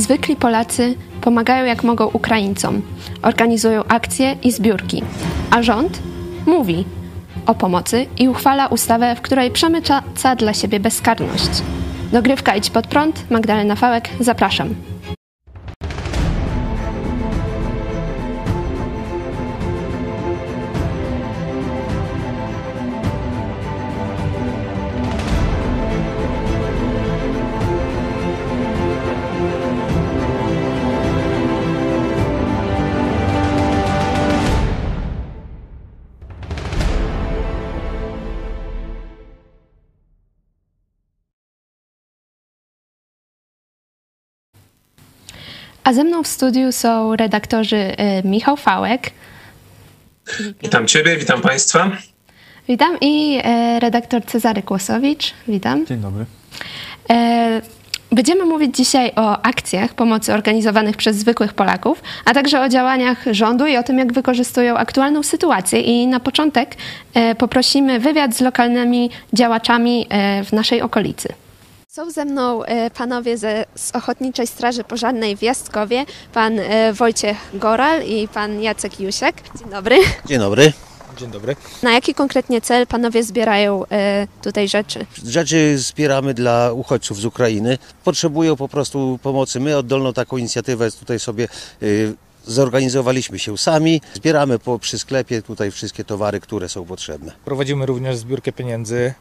zwykli Polacy pomagają jak mogą Ukraińcom, organizują akcje i zbiórki, a rząd mówi o pomocy i uchwala ustawę, w której przemyca dla siebie bezkarność. Dogrywka Idź Pod Prąd, Magdalena Fałek, zapraszam. A ze mną w studiu są redaktorzy y, Michał Fałek. Witam Ciebie, witam Państwa. Witam i y, redaktor Cezary Kłosowicz. Witam. Dzień dobry. Y, będziemy mówić dzisiaj o akcjach pomocy organizowanych przez zwykłych Polaków, a także o działaniach rządu i o tym, jak wykorzystują aktualną sytuację. I na początek poprosimy wywiad z lokalnymi działaczami w naszej okolicy. Są ze mną e, panowie ze, z Ochotniczej Straży Pożarnej w Jastkowie, pan e, Wojciech Goral i pan Jacek Jusiak. Dzień dobry. Dzień dobry. Dzień dobry. Na jaki konkretnie cel panowie zbierają e, tutaj rzeczy? Rzeczy zbieramy dla uchodźców z Ukrainy. Potrzebują po prostu pomocy. My oddolną taką inicjatywę tutaj sobie zorganizowaliśmy się sami. Zbieramy po, przy sklepie tutaj wszystkie towary, które są potrzebne. Prowadzimy również zbiórkę pieniędzy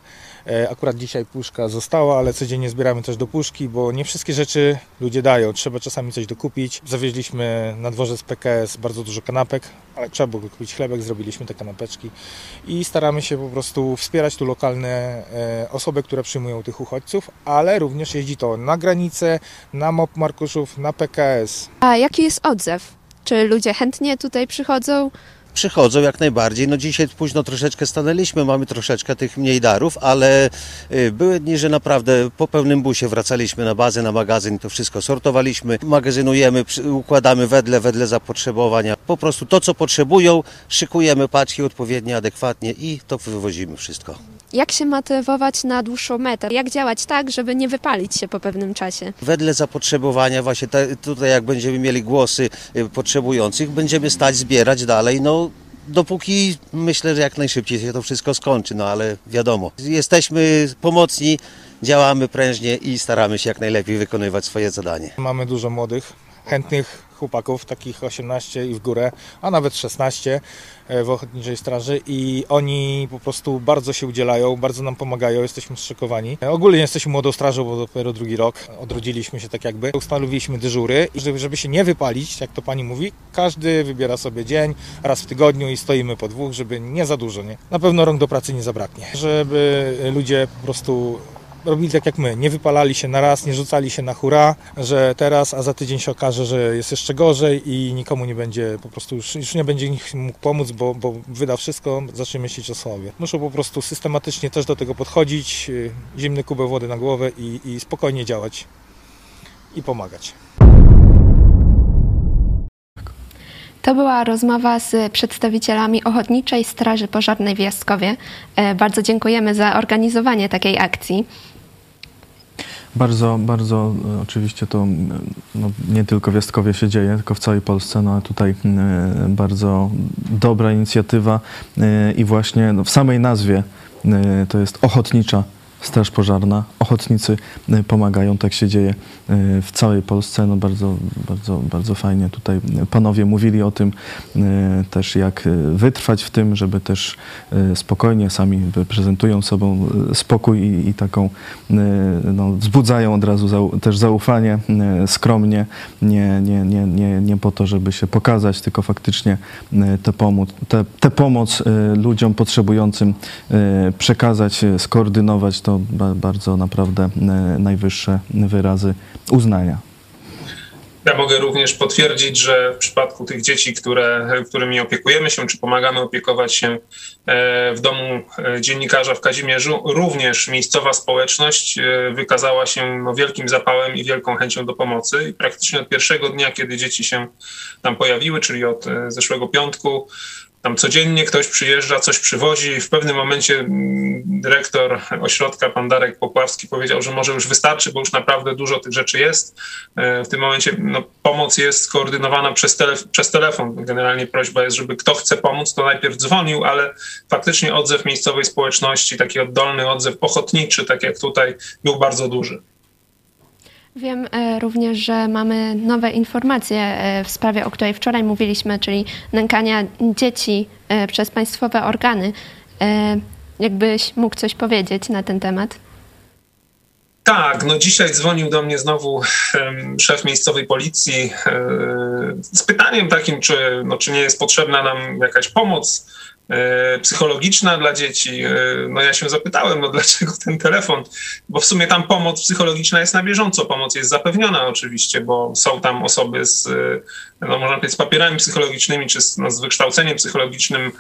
akurat dzisiaj puszka została, ale codziennie zbieramy też do puszki, bo nie wszystkie rzeczy ludzie dają. Trzeba czasami coś dokupić. Zawieźliśmy na dworze z PKS bardzo dużo kanapek, ale trzeba było kupić chlebek, zrobiliśmy te kanapeczki i staramy się po prostu wspierać tu lokalne e, osoby, które przyjmują tych uchodźców, ale również jeździ to na granicę, na MOP Markuszów, na PKS. A jaki jest odzew? Czy ludzie chętnie tutaj przychodzą? Przychodzą jak najbardziej. No dzisiaj późno troszeczkę stanęliśmy, mamy troszeczkę tych mniej darów, ale y, były dni, że naprawdę po pełnym busie wracaliśmy na bazę, na magazyn, to wszystko sortowaliśmy, magazynujemy, układamy wedle, wedle zapotrzebowania. Po prostu to, co potrzebują, szykujemy paczki odpowiednio, adekwatnie i to wywozimy wszystko. Jak się motywować na dłuższą metę? Jak działać tak, żeby nie wypalić się po pewnym czasie? Wedle zapotrzebowania, właśnie te, tutaj jak będziemy mieli głosy y, potrzebujących, będziemy stać, zbierać dalej, no dopóki myślę, że jak najszybciej się to wszystko skończy, no ale wiadomo, jesteśmy pomocni, działamy prężnie i staramy się jak najlepiej wykonywać swoje zadanie. Mamy dużo młodych, chętnych chłopaków, takich 18 i w górę, a nawet 16 e, w Ochotniczej Straży i oni po prostu bardzo się udzielają, bardzo nam pomagają, jesteśmy zszokowani. E, ogólnie jesteśmy młodą strażą, bo dopiero drugi rok odrodziliśmy się tak jakby. Ustanowiliśmy dyżury i żeby, się nie wypalić, jak to pani mówi, każdy wybiera sobie dzień, raz w tygodniu i stoimy po dwóch, żeby nie za dużo, nie? Na pewno rąk do pracy nie zabraknie, żeby ludzie po prostu robili tak jak my, nie wypalali się na raz, nie rzucali się na hura, że teraz, a za tydzień się okaże, że jest jeszcze gorzej i nikomu nie będzie, po prostu już, już nie będzie nikt mógł pomóc, bo, bo wyda wszystko, zacznie myśleć o sobie. Muszą po prostu systematycznie też do tego podchodzić, y, zimny kubę wody na głowę i, i spokojnie działać i pomagać. To była rozmowa z przedstawicielami Ochotniczej Straży Pożarnej w Jastkowie. E, bardzo dziękujemy za organizowanie takiej akcji. Bardzo, bardzo e, oczywiście to no, nie tylko w Jastkowie się dzieje, tylko w całej Polsce, no tutaj e, bardzo dobra inicjatywa i właśnie no, w samej nazwie to jest ochotnicza Straż Pożarna, ochotnicy y, pomagają, tak się dzieje y, w całej Polsce. No bardzo, bardzo, bardzo fajnie tutaj panowie mówili o tym y, też, jak wytrwać w tym, żeby też spokojnie sami prezentują sobą spokój i, i taką, no, wzbudzają od razu też zaufanie, skromnie, nie, nie, nie, nie, nie po to, żeby się pokazać, tylko faktycznie tę pomoc, pomoc ludziom potrzebującym przekazać, skoordynować to bardzo naprawdę e, najwyższe wyrazy uznania. Ja mogę również potwierdzić, że w przypadku tych dzieci, które, którymi opiekujemy się, czy pomagamy opiekować się e, w domu e, dziennikarza w Kazimierzu, również miejscowa społeczność wykazała się no, wielkim zapałem i wielką chęcią do pomocy. I praktycznie od pierwszego dnia, kiedy dzieci się tam pojawiły, czyli od zeszłego piątku, tam codziennie ktoś przyjeżdża, coś przywozi. W pewnym momencie mm, dyrektor ośrodka, pan Darek Popławski powiedział, że może już wystarczy, bo już naprawdę dużo tych rzeczy jest. E, w tym momencie no, pomoc jest skoordynowana przez, telef przez telefon. Generalnie prośba jest, żeby kto chce pomóc, to najpierw dzwonił, ale faktycznie odzew miejscowej społeczności, taki oddolny odzew ochotniczy, tak jak tutaj, był bardzo duży. Wiem e, również, że mamy nowe informacje e, w sprawie, o której wczoraj mówiliśmy, czyli nękania dzieci e, przez państwowe organy. Jakbyś mógł coś powiedzieć na ten temat? Tak, no dzisiaj dzwonił do mnie znowu szef miejscowej policji z pytaniem takim, czy, no, czy nie jest potrzebna nam jakaś pomoc psychologiczna dla dzieci. E, no ja się zapytałem, no dlaczego ten telefon, bo w sumie tam pomoc psychologiczna jest na bieżąco, pomoc jest zapewniona oczywiście, bo są tam osoby z, e, no można powiedzieć, z papierami psychologicznymi, czy z, no, z wykształceniem psychologicznym,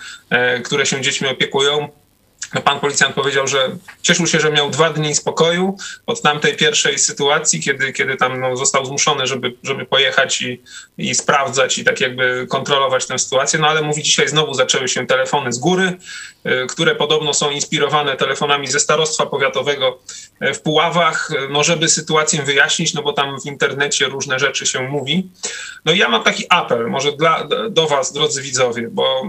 które się dziećmi opiekują. Pan policjant powiedział, że cieszył się, że miał dwa dni spokoju od tamtej pierwszej sytuacji, kiedy, kiedy tam no, został zmuszony, żeby, żeby pojechać i, i sprawdzać i tak jakby kontrolować tę sytuację. No ale mówi, dzisiaj znowu zaczęły się telefony z góry, y, które podobno są inspirowane telefonami ze starostwa powiatowego y, w Puławach, no żeby sytuację wyjaśnić, no bo tam w internecie różne rzeczy się mówi. No i ja mam taki apel, może dla, do was, drodzy widzowie, bo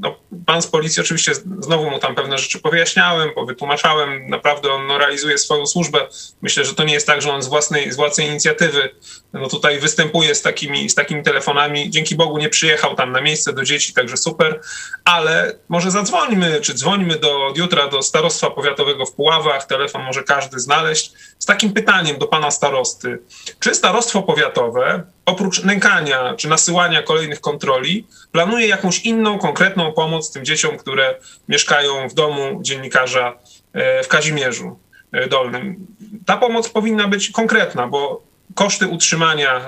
no, pan z policji oczywiście znowu mu tam pewne rzeczy powyjaśniałem, powytłumaczałem. Naprawdę on no, realizuje swoją służbę. Myślę, że to nie jest tak, że on z własnej, z własnej inicjatywy no, tutaj występuje z takimi, z takimi telefonami. Dzięki Bogu nie przyjechał tam na miejsce do dzieci, także super. Ale może zadzwońmy, czy dzwońmy do, od jutra do starostwa powiatowego w Puławach. Telefon może każdy znaleźć. Z takim pytaniem do pana starosty. Czy starostwo powiatowe oprócz nękania czy nasyłania kolejnych kontroli, planuje jakąś inną, konkretną pomoc tym dzieciom, które mieszkają w domu dziennikarza e, w Kazimierzu e, Dolnym. Ta pomoc powinna być konkretna, bo koszty utrzymania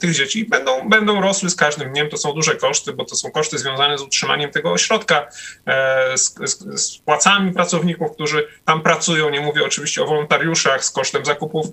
tych dzieci będą, będą rosły z każdym dniem. To są duże koszty, bo to są koszty związane z utrzymaniem tego ośrodka, e, z, z, z, płacami pracowników, którzy tam pracują. Nie mówię oczywiście o wolontariuszach, z kosztem zakupów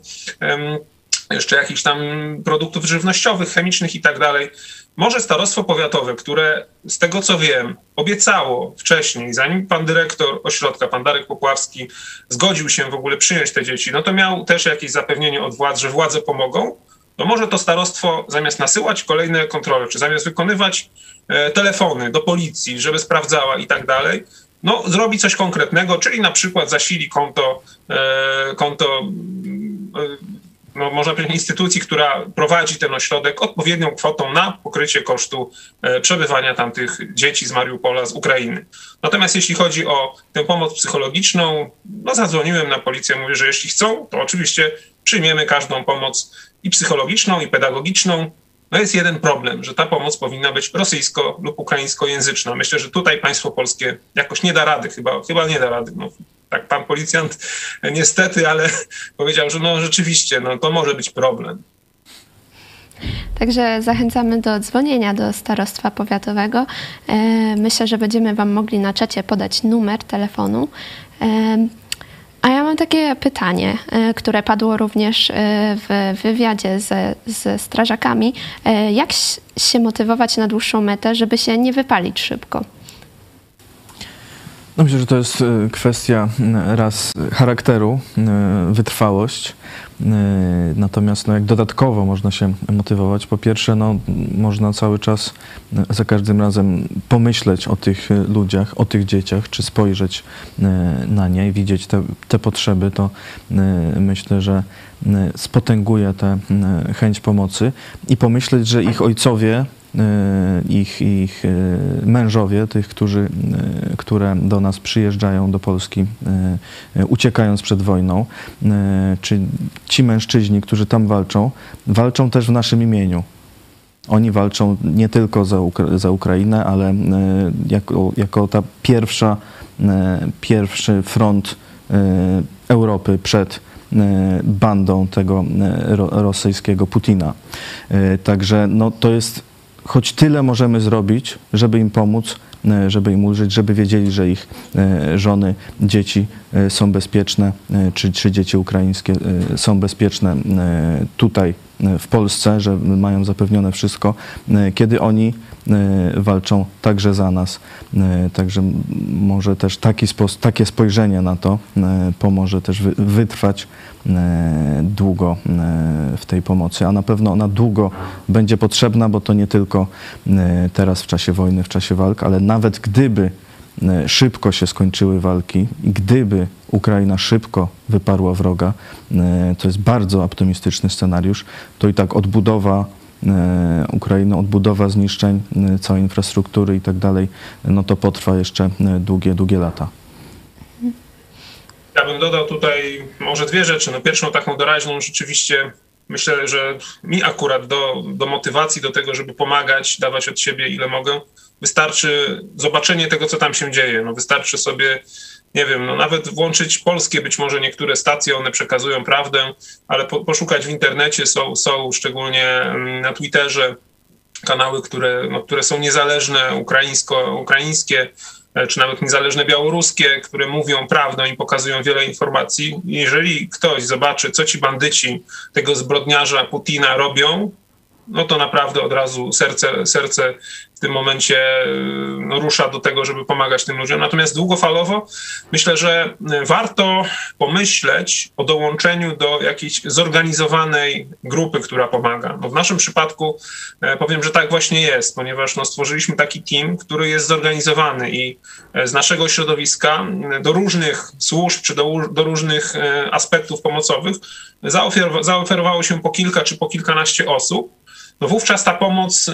jeszcze jakichś tam produktów żywnościowych, chemicznych i tak dalej. Może starostwo powiatowe, które z tego co wiem, obiecało wcześniej, zanim pan dyrektor ośrodka, pan Darek Popławski, zgodził się w ogóle przyjąć te dzieci, no to miał też jakieś zapewnienie od władz, że władze pomogą. No może to starostwo zamiast nasyłać kolejne kontrole, czy zamiast wykonywać e, telefony do policji, żeby sprawdzała i tak dalej, no zrobi coś konkretnego, czyli na przykład zasili konto, e, konto e, no, można powiedzieć, instytucji, która prowadzi ten ośrodek odpowiednią kwotą na pokrycie kosztu e, przebywania tamtych dzieci z Mariupola, z Ukrainy. Natomiast jeśli chodzi o tę pomoc psychologiczną, no zadzwoniłem na policję, mówię, że jeśli chcą, to oczywiście przyjmiemy każdą pomoc i psychologiczną, i pedagogiczną. No jest jeden problem, że ta pomoc powinna być rosyjsko- lub ukraińskojęzyczna. Myślę, że tutaj państwo polskie jakoś nie da rady, chyba, chyba nie da rady. No, tak pan policjant niestety, ale powiedział, że no rzeczywiście, no to może być problem. Także zachęcamy do dzwonienia do starostwa powiatowego. E, myślę, że będziemy Wam mogli na czacie podać numer telefonu. E, a ja mam takie pytanie, e, które padło również w wywiadzie ze, ze strażakami. Jak się motywować na dłuższą metę, żeby się nie wypalić szybko? No myślę, że to jest e, kwestia raz charakteru, e, wytrwałość. E, natomiast no, jak dodatkowo można się motywować, po pierwsze, no, można cały czas za każdym razem pomyśleć o tych ludziach, o tych dzieciach, czy spojrzeć na nie i widzieć te, te potrzeby, to myślę, że spotęguje tę chęć pomocy i pomyśleć, że ich ojcowie E, ich, ich e, mężowie, tych, którzy, e, które do nas przyjeżdżają do Polski, uciekając przed wojną, czy ci mężczyźni, którzy tam walczą, walczą też w naszym imieniu. Oni walczą nie tylko za, Ukra za Ukrainę, ale jako, jako ta pierwsza, pierwszy front Europy przed bandą tego rosyjskiego Putina. Także no, to jest choć tyle możemy zrobić, żeby im pomóc, e, żeby im ulżyć, żeby wiedzieli, że ich e, żony, dzieci e, są bezpieczne, czy, czy dzieci ukraińskie są bezpieczne tutaj w Polsce, że mają zapewnione wszystko, kiedy oni walczą także za nas. Także może też taki takie spojrzenie na to pomoże też wytrwać długo w tej pomocy, a na pewno ona długo będzie potrzebna, bo to nie tylko teraz w czasie wojny, w czasie walk, ale nawet gdyby E, szybko się skończyły walki i gdyby Ukraina szybko wyparła wroga, e, to jest bardzo optymistyczny scenariusz, to i tak odbudowa e, Ukrainy, odbudowa zniszczeń całej infrastruktury i tak dalej, no to potrwa jeszcze długie, długie lata. Ja bym dodał tutaj może dwie rzeczy. No pierwszą taką doraźną rzeczywiście myślę, że mi akurat do, do motywacji do tego, żeby pomagać, dawać od siebie ile mogę, Wystarczy zobaczenie tego, co tam się dzieje. No wystarczy sobie, nie wiem, no nawet włączyć polskie, być może niektóre stacje, one przekazują prawdę, ale po, poszukać w internecie są, są szczególnie mm, na Twitterze kanały, które, no, które są niezależne, ukraińsko, ukraińskie, e, czy nawet niezależne białoruskie, które mówią prawdę i pokazują wiele informacji. Jeżeli ktoś zobaczy, co ci bandyci tego zbrodniarza Putina robią, no to naprawdę od razu serce, serce w tym momencie y, no, rusza do tego, żeby pomagać tym ludziom. Natomiast długofalowo myślę, że warto pomyśleć o dołączeniu do jakiejś zorganizowanej grupy, która pomaga. No w naszym przypadku e, powiem, że tak właśnie jest, ponieważ no, stworzyliśmy taki team, który jest zorganizowany i e, z naszego środowiska do różnych służb czy do, do różnych e, aspektów pomocowych zaoferowało się po kilka czy po kilkanaście osób no wówczas ta pomoc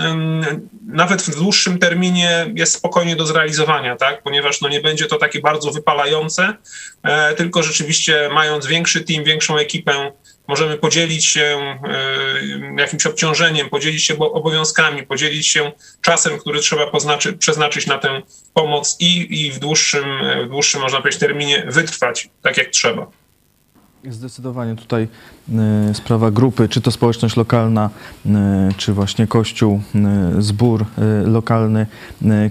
nawet w dłuższym terminie jest spokojnie do zrealizowania, tak? ponieważ no nie będzie to takie bardzo wypalające, e, tylko rzeczywiście mając większy team, większą ekipę, możemy podzielić się e, jakimś obciążeniem, podzielić się obowiązkami, podzielić się czasem, który trzeba poznaczy, przeznaczyć na tę pomoc i, i w, dłuższym, w dłuższym, można powiedzieć, terminie wytrwać tak jak trzeba. Zdecydowanie tutaj y, sprawa grupy, czy to społeczność lokalna, y, czy właśnie kościół, y, zbór lokalny,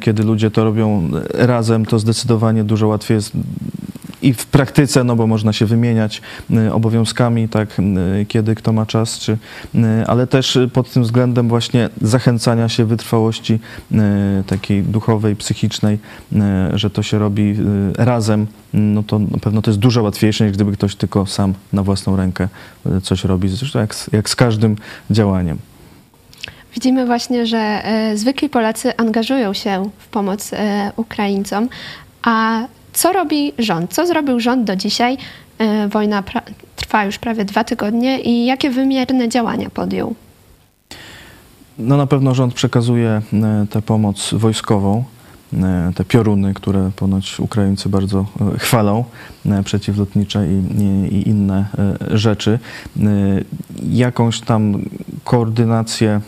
kiedy ludzie to robią razem, to zdecydowanie dużo łatwiej jest i w praktyce, no bo można się wymieniać y, obowiązkami, tak, y, kiedy kto ma czas, czy, y, ale też pod tym względem właśnie zachęcania się wytrwałości takiej duchowej, psychicznej, że to się robi razem, no to na pewno to jest dużo łatwiejsze, niż gdyby ktoś tylko sam na własną rękę coś robi, zresztą jak, jak z każdym działaniem. Widzimy właśnie, że zwykli Polacy angażują się w pomoc Ukraińcom, a co robi rząd? Co zrobił rząd do dzisiaj? E, wojna trwa już prawie dwa tygodnie i jakie wymierne działania podjął? No na pewno rząd przekazuje e, tę pomoc wojskową, e, te pioruny, które ponoć Ukraińcy bardzo chwalą, przeciwlotnicze i, i, i, inne rzeczy. Jakąś tam koordynację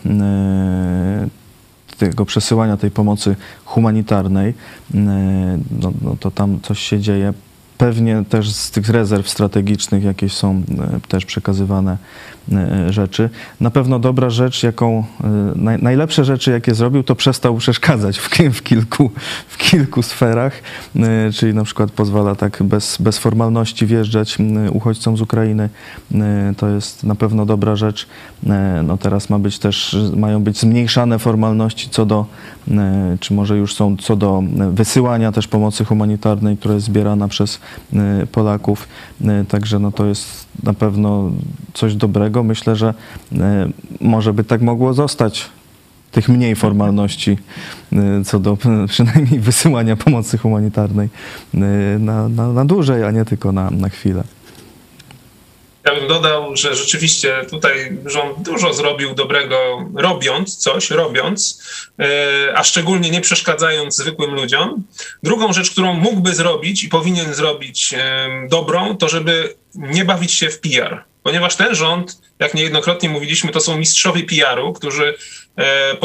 tego przesyłania tej pomocy humanitarnej, no, no to tam coś się dzieje. Pewnie też z tych rezerw strategicznych jakieś są też przekazywane E, rzeczy. Na pewno dobra rzecz, jaką, e, naj, najlepsze rzeczy, jakie zrobił, to przestał przeszkadzać w, w, kilku, w kilku sferach, e, czyli na przykład pozwala tak bez, bez formalności wjeżdżać uchodźcom z Ukrainy. To jest na pewno dobra rzecz. No teraz ma być też, mają być zmniejszane formalności co do, czy może już są co do wysyłania też pomocy humanitarnej, która jest zbierana przez Polaków. Także no to jest na pewno coś dobrego. Myślę, że e, może by tak mogło zostać tych mniej formalności co do przynajmniej wysyłania pomocy humanitarnej na, na, na dłużej, a nie tylko na, na chwilę. Ja bym dodał, że rzeczywiście tutaj rząd dużo zrobił dobrego, robiąc coś, robiąc, a szczególnie nie przeszkadzając zwykłym ludziom. Drugą rzecz, którą mógłby zrobić i powinien zrobić dobrą, to żeby nie bawić się w PR, ponieważ ten rząd, jak niejednokrotnie mówiliśmy, to są mistrzowie PR-u, którzy e,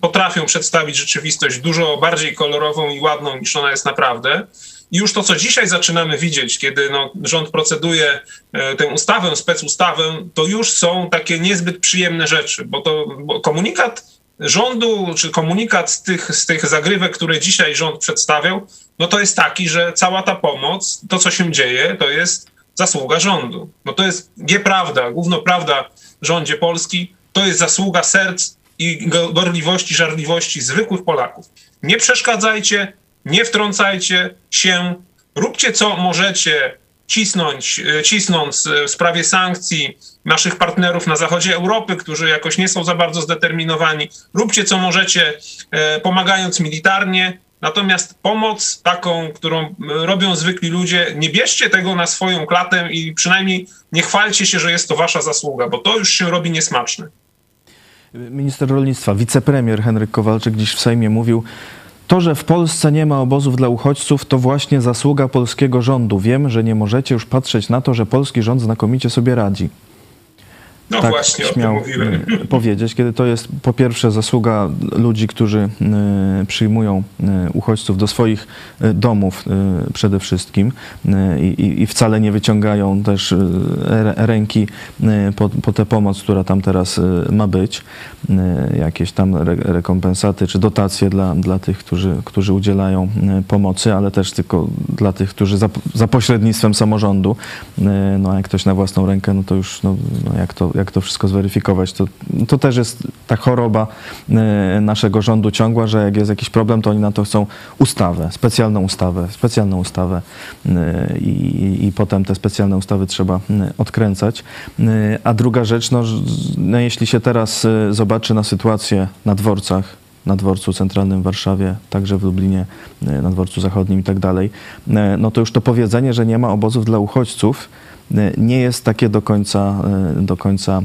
potrafią przedstawić rzeczywistość dużo bardziej kolorową i ładną niż ona jest naprawdę. Już to, co dzisiaj zaczynamy widzieć, kiedy no, rząd proceduje e, tę ustawę, specustawę, to już są takie niezbyt przyjemne rzeczy, bo to bo komunikat rządu, czy komunikat z tych, z tych zagrywek, które dzisiaj rząd przedstawiał, no to jest taki, że cała ta pomoc, to co się dzieje, to jest zasługa rządu. No to jest nieprawda, główno prawda rządzie Polski, to jest zasługa serc i gorliwości, żarliwości zwykłych Polaków. Nie przeszkadzajcie, nie wtrącajcie się, róbcie co możecie, cisnąć, e, cisnąc w sprawie sankcji naszych partnerów na zachodzie Europy, którzy jakoś nie są za bardzo zdeterminowani. Róbcie co możecie, e, pomagając militarnie. Natomiast pomoc taką, którą robią zwykli ludzie, nie bierzcie tego na swoją klatę i przynajmniej nie chwalcie się, że jest to wasza zasługa, bo to już się robi niesmaczne. Minister rolnictwa, wicepremier Henryk Kowalczyk dziś w Sejmie mówił, to, że w Polsce nie ma obozów dla uchodźców, to właśnie zasługa polskiego rządu. Wiem, że nie możecie już patrzeć na to, że polski rząd znakomicie sobie radzi. No tak właśnie, śmiał e, powiedzieć, kiedy to jest po pierwsze zasługa ludzi, którzy e, przyjmują e, uchodźców do swoich domów przede wszystkim i, i wcale nie wyciągają też ręki po, po tę pomoc, która tam teraz ma być, jakieś tam rekompensaty czy dotacje dla, dla tych, którzy, którzy udzielają pomocy, ale też tylko dla tych, którzy za, za pośrednictwem samorządu, no jak ktoś na własną rękę, no to już no, no jak to jak to wszystko zweryfikować. To, to też jest ta choroba e, naszego rządu ciągła, że jak jest jakiś problem, to oni na to chcą ustawę, specjalną ustawę, specjalną ustawę e, i, i potem te specjalne ustawy trzeba e, odkręcać. A druga rzecz, no, no jeśli się teraz zobaczy na sytuację na dworcach, na dworcu centralnym w Warszawie, także w Lublinie, na dworcu zachodnim i tak dalej, no to już to powiedzenie, że nie ma obozów dla uchodźców, nie jest takie do końca, e, do końca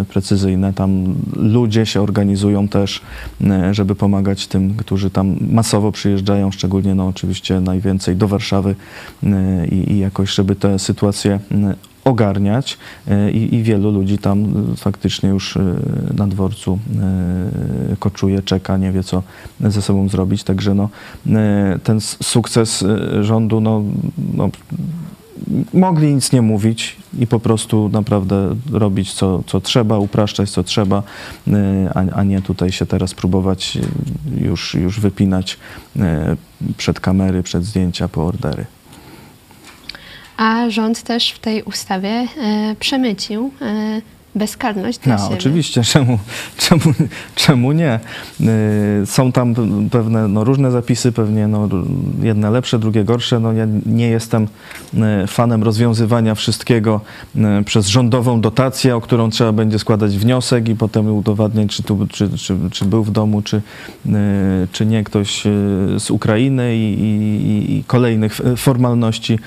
e, precyzyjne. Tam ludzie się organizują też, e, żeby pomagać tym, którzy tam masowo przyjeżdżają, szczególnie no oczywiście najwięcej do Warszawy i, i jakoś, żeby tę sytuację ogarniać I, i, wielu ludzi tam faktycznie już na dworcu koczuje, czeka, nie wie co ze sobą zrobić. Także no, ten sukces rządu no, no mogli nic nie mówić i po prostu naprawdę robić co, co trzeba, upraszczać co trzeba, y, a, a nie tutaj się teraz próbować już, już wypinać y, przed kamery, przed zdjęcia po ordery. A rząd też w tej ustawie przemycił bezkarność dla no, siebie. Oczywiście, czemu, czemu, czemu nie? Y, są tam pewne no, różne zapisy, pewnie no, jedne lepsze, drugie gorsze. No, ja nie jestem y, fanem rozwiązywania wszystkiego y, przez rządową dotację, o którą trzeba będzie składać wniosek i potem udowadniać, czy, tu, czy, czy, czy był w domu, czy, czy nie ktoś z Ukrainy i, i, i kolejnych formalności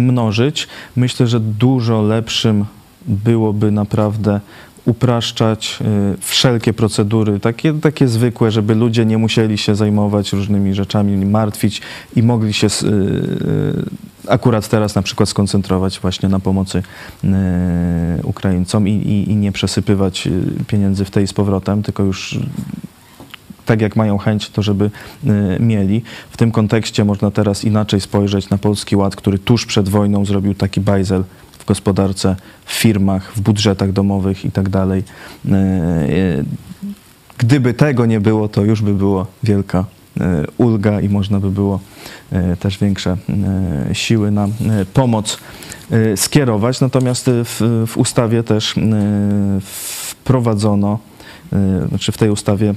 mnożyć. Myślę, że dużo lepszym byłoby naprawdę upraszczać y, wszelkie procedury, takie, takie zwykłe, żeby ludzie nie musieli się zajmować różnymi rzeczami, martwić i mogli się y, y, akurat teraz na przykład skoncentrować właśnie na pomocy Ukraińcom i, i, i nie przesypywać pieniędzy w tej z powrotem, tylko już tak jak mają chęć, to żeby mieli. W tym kontekście można teraz inaczej spojrzeć na Polski Ład, który tuż przed wojną zrobił taki bajzel w gospodarce, w firmach, w budżetach domowych i tak. E, e, gdyby tego nie było, to już by było wielka e, ulga i można by było też większe siły na pomoc skierować. Natomiast w, w ustawie też wprowadzono znaczy w tej ustawie,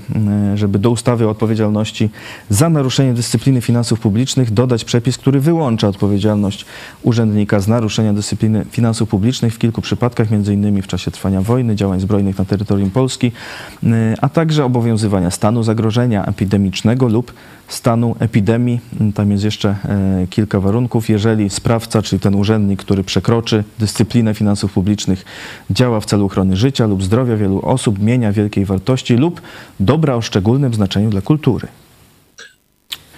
y, żeby do ustawy o odpowiedzialności za naruszenie dyscypliny finansów publicznych dodać przepis, który wyłącza odpowiedzialność urzędnika z naruszenia dyscypliny finansów publicznych w kilku przypadkach, m.in. w czasie trwania wojny, działań zbrojnych na terytorium Polski, y, a także obowiązywania stanu zagrożenia epidemicznego lub stanu epidemii. Tam jest jeszcze e, kilka warunków. Jeżeli sprawca, czyli ten urzędnik, który przekroczy dyscyplinę finansów publicznych, działa w celu ochrony życia lub zdrowia wielu osób, mienia wielkiej wartości lub dobra o szczególnym znaczeniu dla kultury.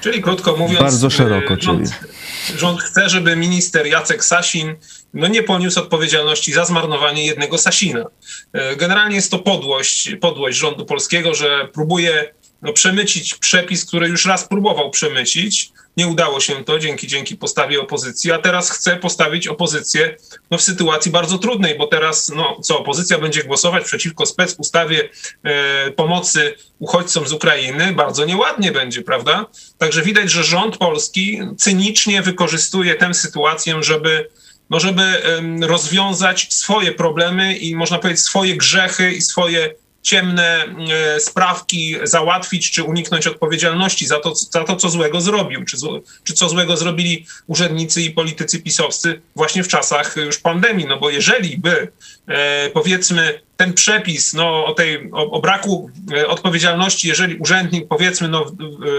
Czyli krótko mówiąc, bardzo szeroko, rząd, czyli. rząd chce, żeby minister Jacek Sasin no nie poniósł odpowiedzialności za zmarnowanie jednego Sasina. E, generalnie jest to podłość, podłość rządu polskiego, że próbuje no, przemycić przepis, który już raz próbował przemycić. Nie udało się to dzięki, dzięki postawie opozycji, a teraz chce postawić opozycję no, w sytuacji bardzo trudnej, bo teraz no, co, opozycja będzie głosować przeciwko specustawie e, pomocy uchodźcom z Ukrainy, bardzo nieładnie będzie, prawda? Także widać, że rząd polski cynicznie wykorzystuje tę sytuację, żeby no żeby rozwiązać swoje problemy i można powiedzieć swoje grzechy i swoje ciemne e, sprawki załatwić, czy uniknąć odpowiedzialności za to, za to co złego zrobił, czy, czy co złego zrobili urzędnicy i politycy pisowscy właśnie w czasach już pandemii. No bo jeżeli by, e, powiedzmy, ten przepis no, o, tej, o, o braku e, odpowiedzialności, jeżeli urzędnik, powiedzmy, no, w,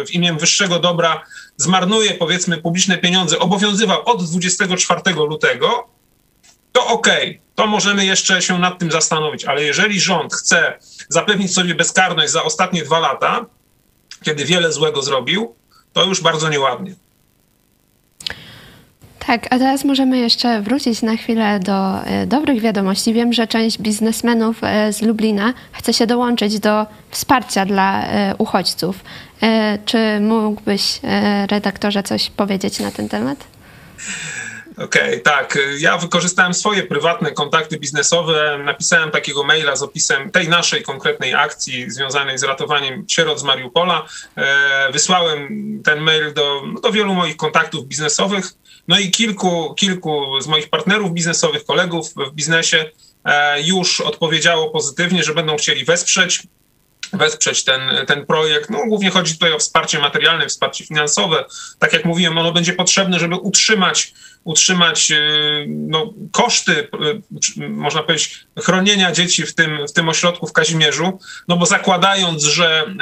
w imię wyższego dobra zmarnuje, powiedzmy, publiczne pieniądze, obowiązywał od 24 lutego, to okej, okay, to możemy jeszcze się nad tym zastanowić, ale jeżeli rząd chce zapewnić sobie bezkarność za ostatnie dwa lata, kiedy wiele złego zrobił, to już bardzo nieładnie. Tak, a teraz możemy jeszcze wrócić na chwilę do e, dobrych wiadomości. Wiem, że część biznesmenów e, z Lublina chce się dołączyć do wsparcia dla e, uchodźców. Czy mógłbyś, redaktorze, coś powiedzieć na ten temat? Okej, okay, tak. Ja wykorzystałem swoje prywatne kontakty biznesowe, napisałem takiego maila z opisem tej naszej konkretnej akcji związanej z ratowaniem sierot z Mariupola. E, wysłałem ten mail do, do wielu moich kontaktów biznesowych, no i kilku, kilku z moich partnerów biznesowych, kolegów w biznesie e, już odpowiedziało pozytywnie, że będą chcieli wesprzeć wesprzeć ten, ten projekt. No, głównie chodzi tutaj o wsparcie materialne, wsparcie finansowe. Tak jak mówiłem, ono będzie potrzebne, żeby utrzymać, utrzymać y, no, koszty, y, można powiedzieć, chronienia dzieci w tym, w tym ośrodku w Kazimierzu, no bo zakładając, że,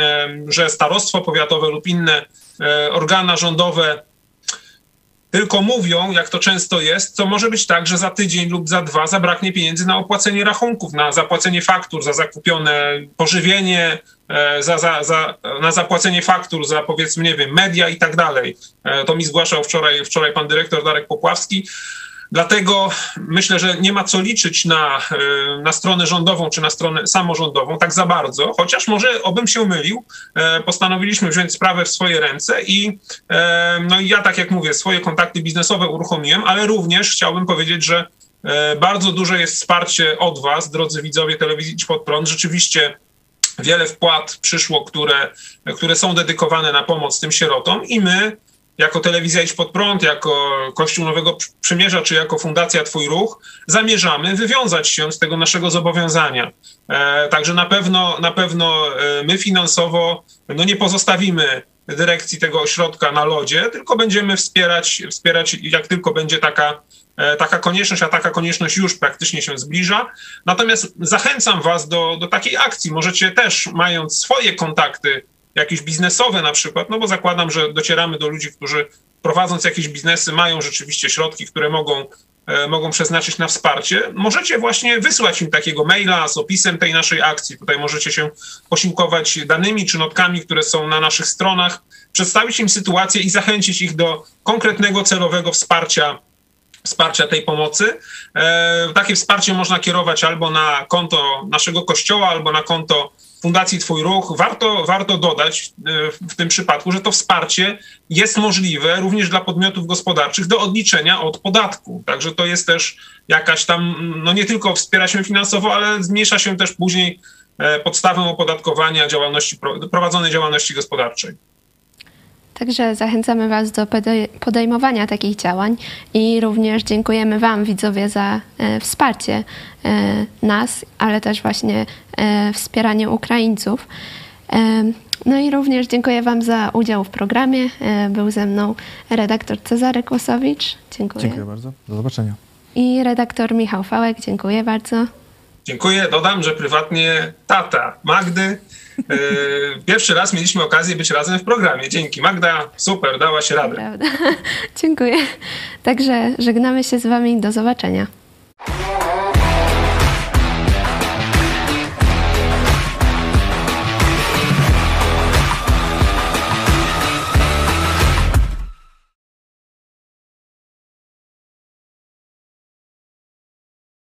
że starostwo powiatowe lub inne e, organa rządowe tylko mówią, jak to często jest, to może być tak, że za tydzień lub za dwa zabraknie pieniędzy na opłacenie rachunków, na zapłacenie faktur za zakupione pożywienie, e, za, za, za, na zapłacenie faktur za powiedzmy, nie wiem, media i tak dalej. E, to mi zgłaszał wczoraj, wczoraj pan dyrektor Darek Popławski. Dlatego myślę, że nie ma co liczyć na, e, na stronę rządową czy na stronę samorządową tak za bardzo, chociaż może obym się mylił. E, postanowiliśmy wziąć sprawę w swoje ręce i e, no i ja, tak jak mówię, swoje kontakty biznesowe uruchomiłem, ale również chciałbym powiedzieć, że bardzo duże jest wsparcie od Was, drodzy widzowie telewizji Idź Pod Prąd. Rzeczywiście wiele wpłat przyszło, które, które są dedykowane na pomoc tym sierotom i my jako telewizja Idź Pod Prąd, jako Kościół Nowego Przymierza, czy jako Fundacja Twój Ruch, zamierzamy wywiązać się z tego naszego zobowiązania. E, także na pewno, na pewno e, my finansowo no nie pozostawimy dyrekcji tego ośrodka na lodzie, tylko będziemy wspierać, wspierać jak tylko będzie taka, e, taka konieczność, a taka konieczność już praktycznie się zbliża. Natomiast zachęcam Was do, do takiej akcji. Możecie też, mając swoje kontakty jakieś biznesowe na przykład, no bo zakładam, że docieramy do ludzi, którzy prowadząc jakieś biznesy mają rzeczywiście środki, które mogą, e, mogą przeznaczyć na wsparcie, możecie właśnie wysłać im takiego maila z opisem tej naszej akcji. Tutaj możecie się posiłkować danymi czy notkami, które są na naszych stronach, przedstawić im sytuację i zachęcić ich do konkretnego celowego wsparcia wsparcia tej pomocy. E, takie wsparcie można kierować albo na konto naszego kościoła, albo na konto Fundacji Twój Ruch, warto, warto dodać e, w tym przypadku, że to wsparcie jest możliwe również dla podmiotów gospodarczych do odliczenia od podatku. Także to jest też jakaś tam, no nie tylko wspiera się finansowo, ale zmniejsza się też później e, podstawę opodatkowania działalności, prowadzonej działalności gospodarczej. Także zachęcamy Was do podejmowania takich działań i również dziękujemy Wam, widzowie, za e, wsparcie e, nas, ale też właśnie e, wspieranie Ukraińców. No i również dziękuję Wam za udział w programie. Był ze mną redaktor Cezary Kłosowicz. Dziękuję. Dziękuję bardzo. Do zobaczenia. I redaktor Michał Fałek. Dziękuję bardzo. Dziękuję. Dodam, że prywatnie tata Magdy Yy, pierwszy raz mieliśmy okazję być razem w programie. Dzięki. Magda, super, dałaś radę. Prawda. Dziękuję. Także żegnamy się z Wami. Do zobaczenia.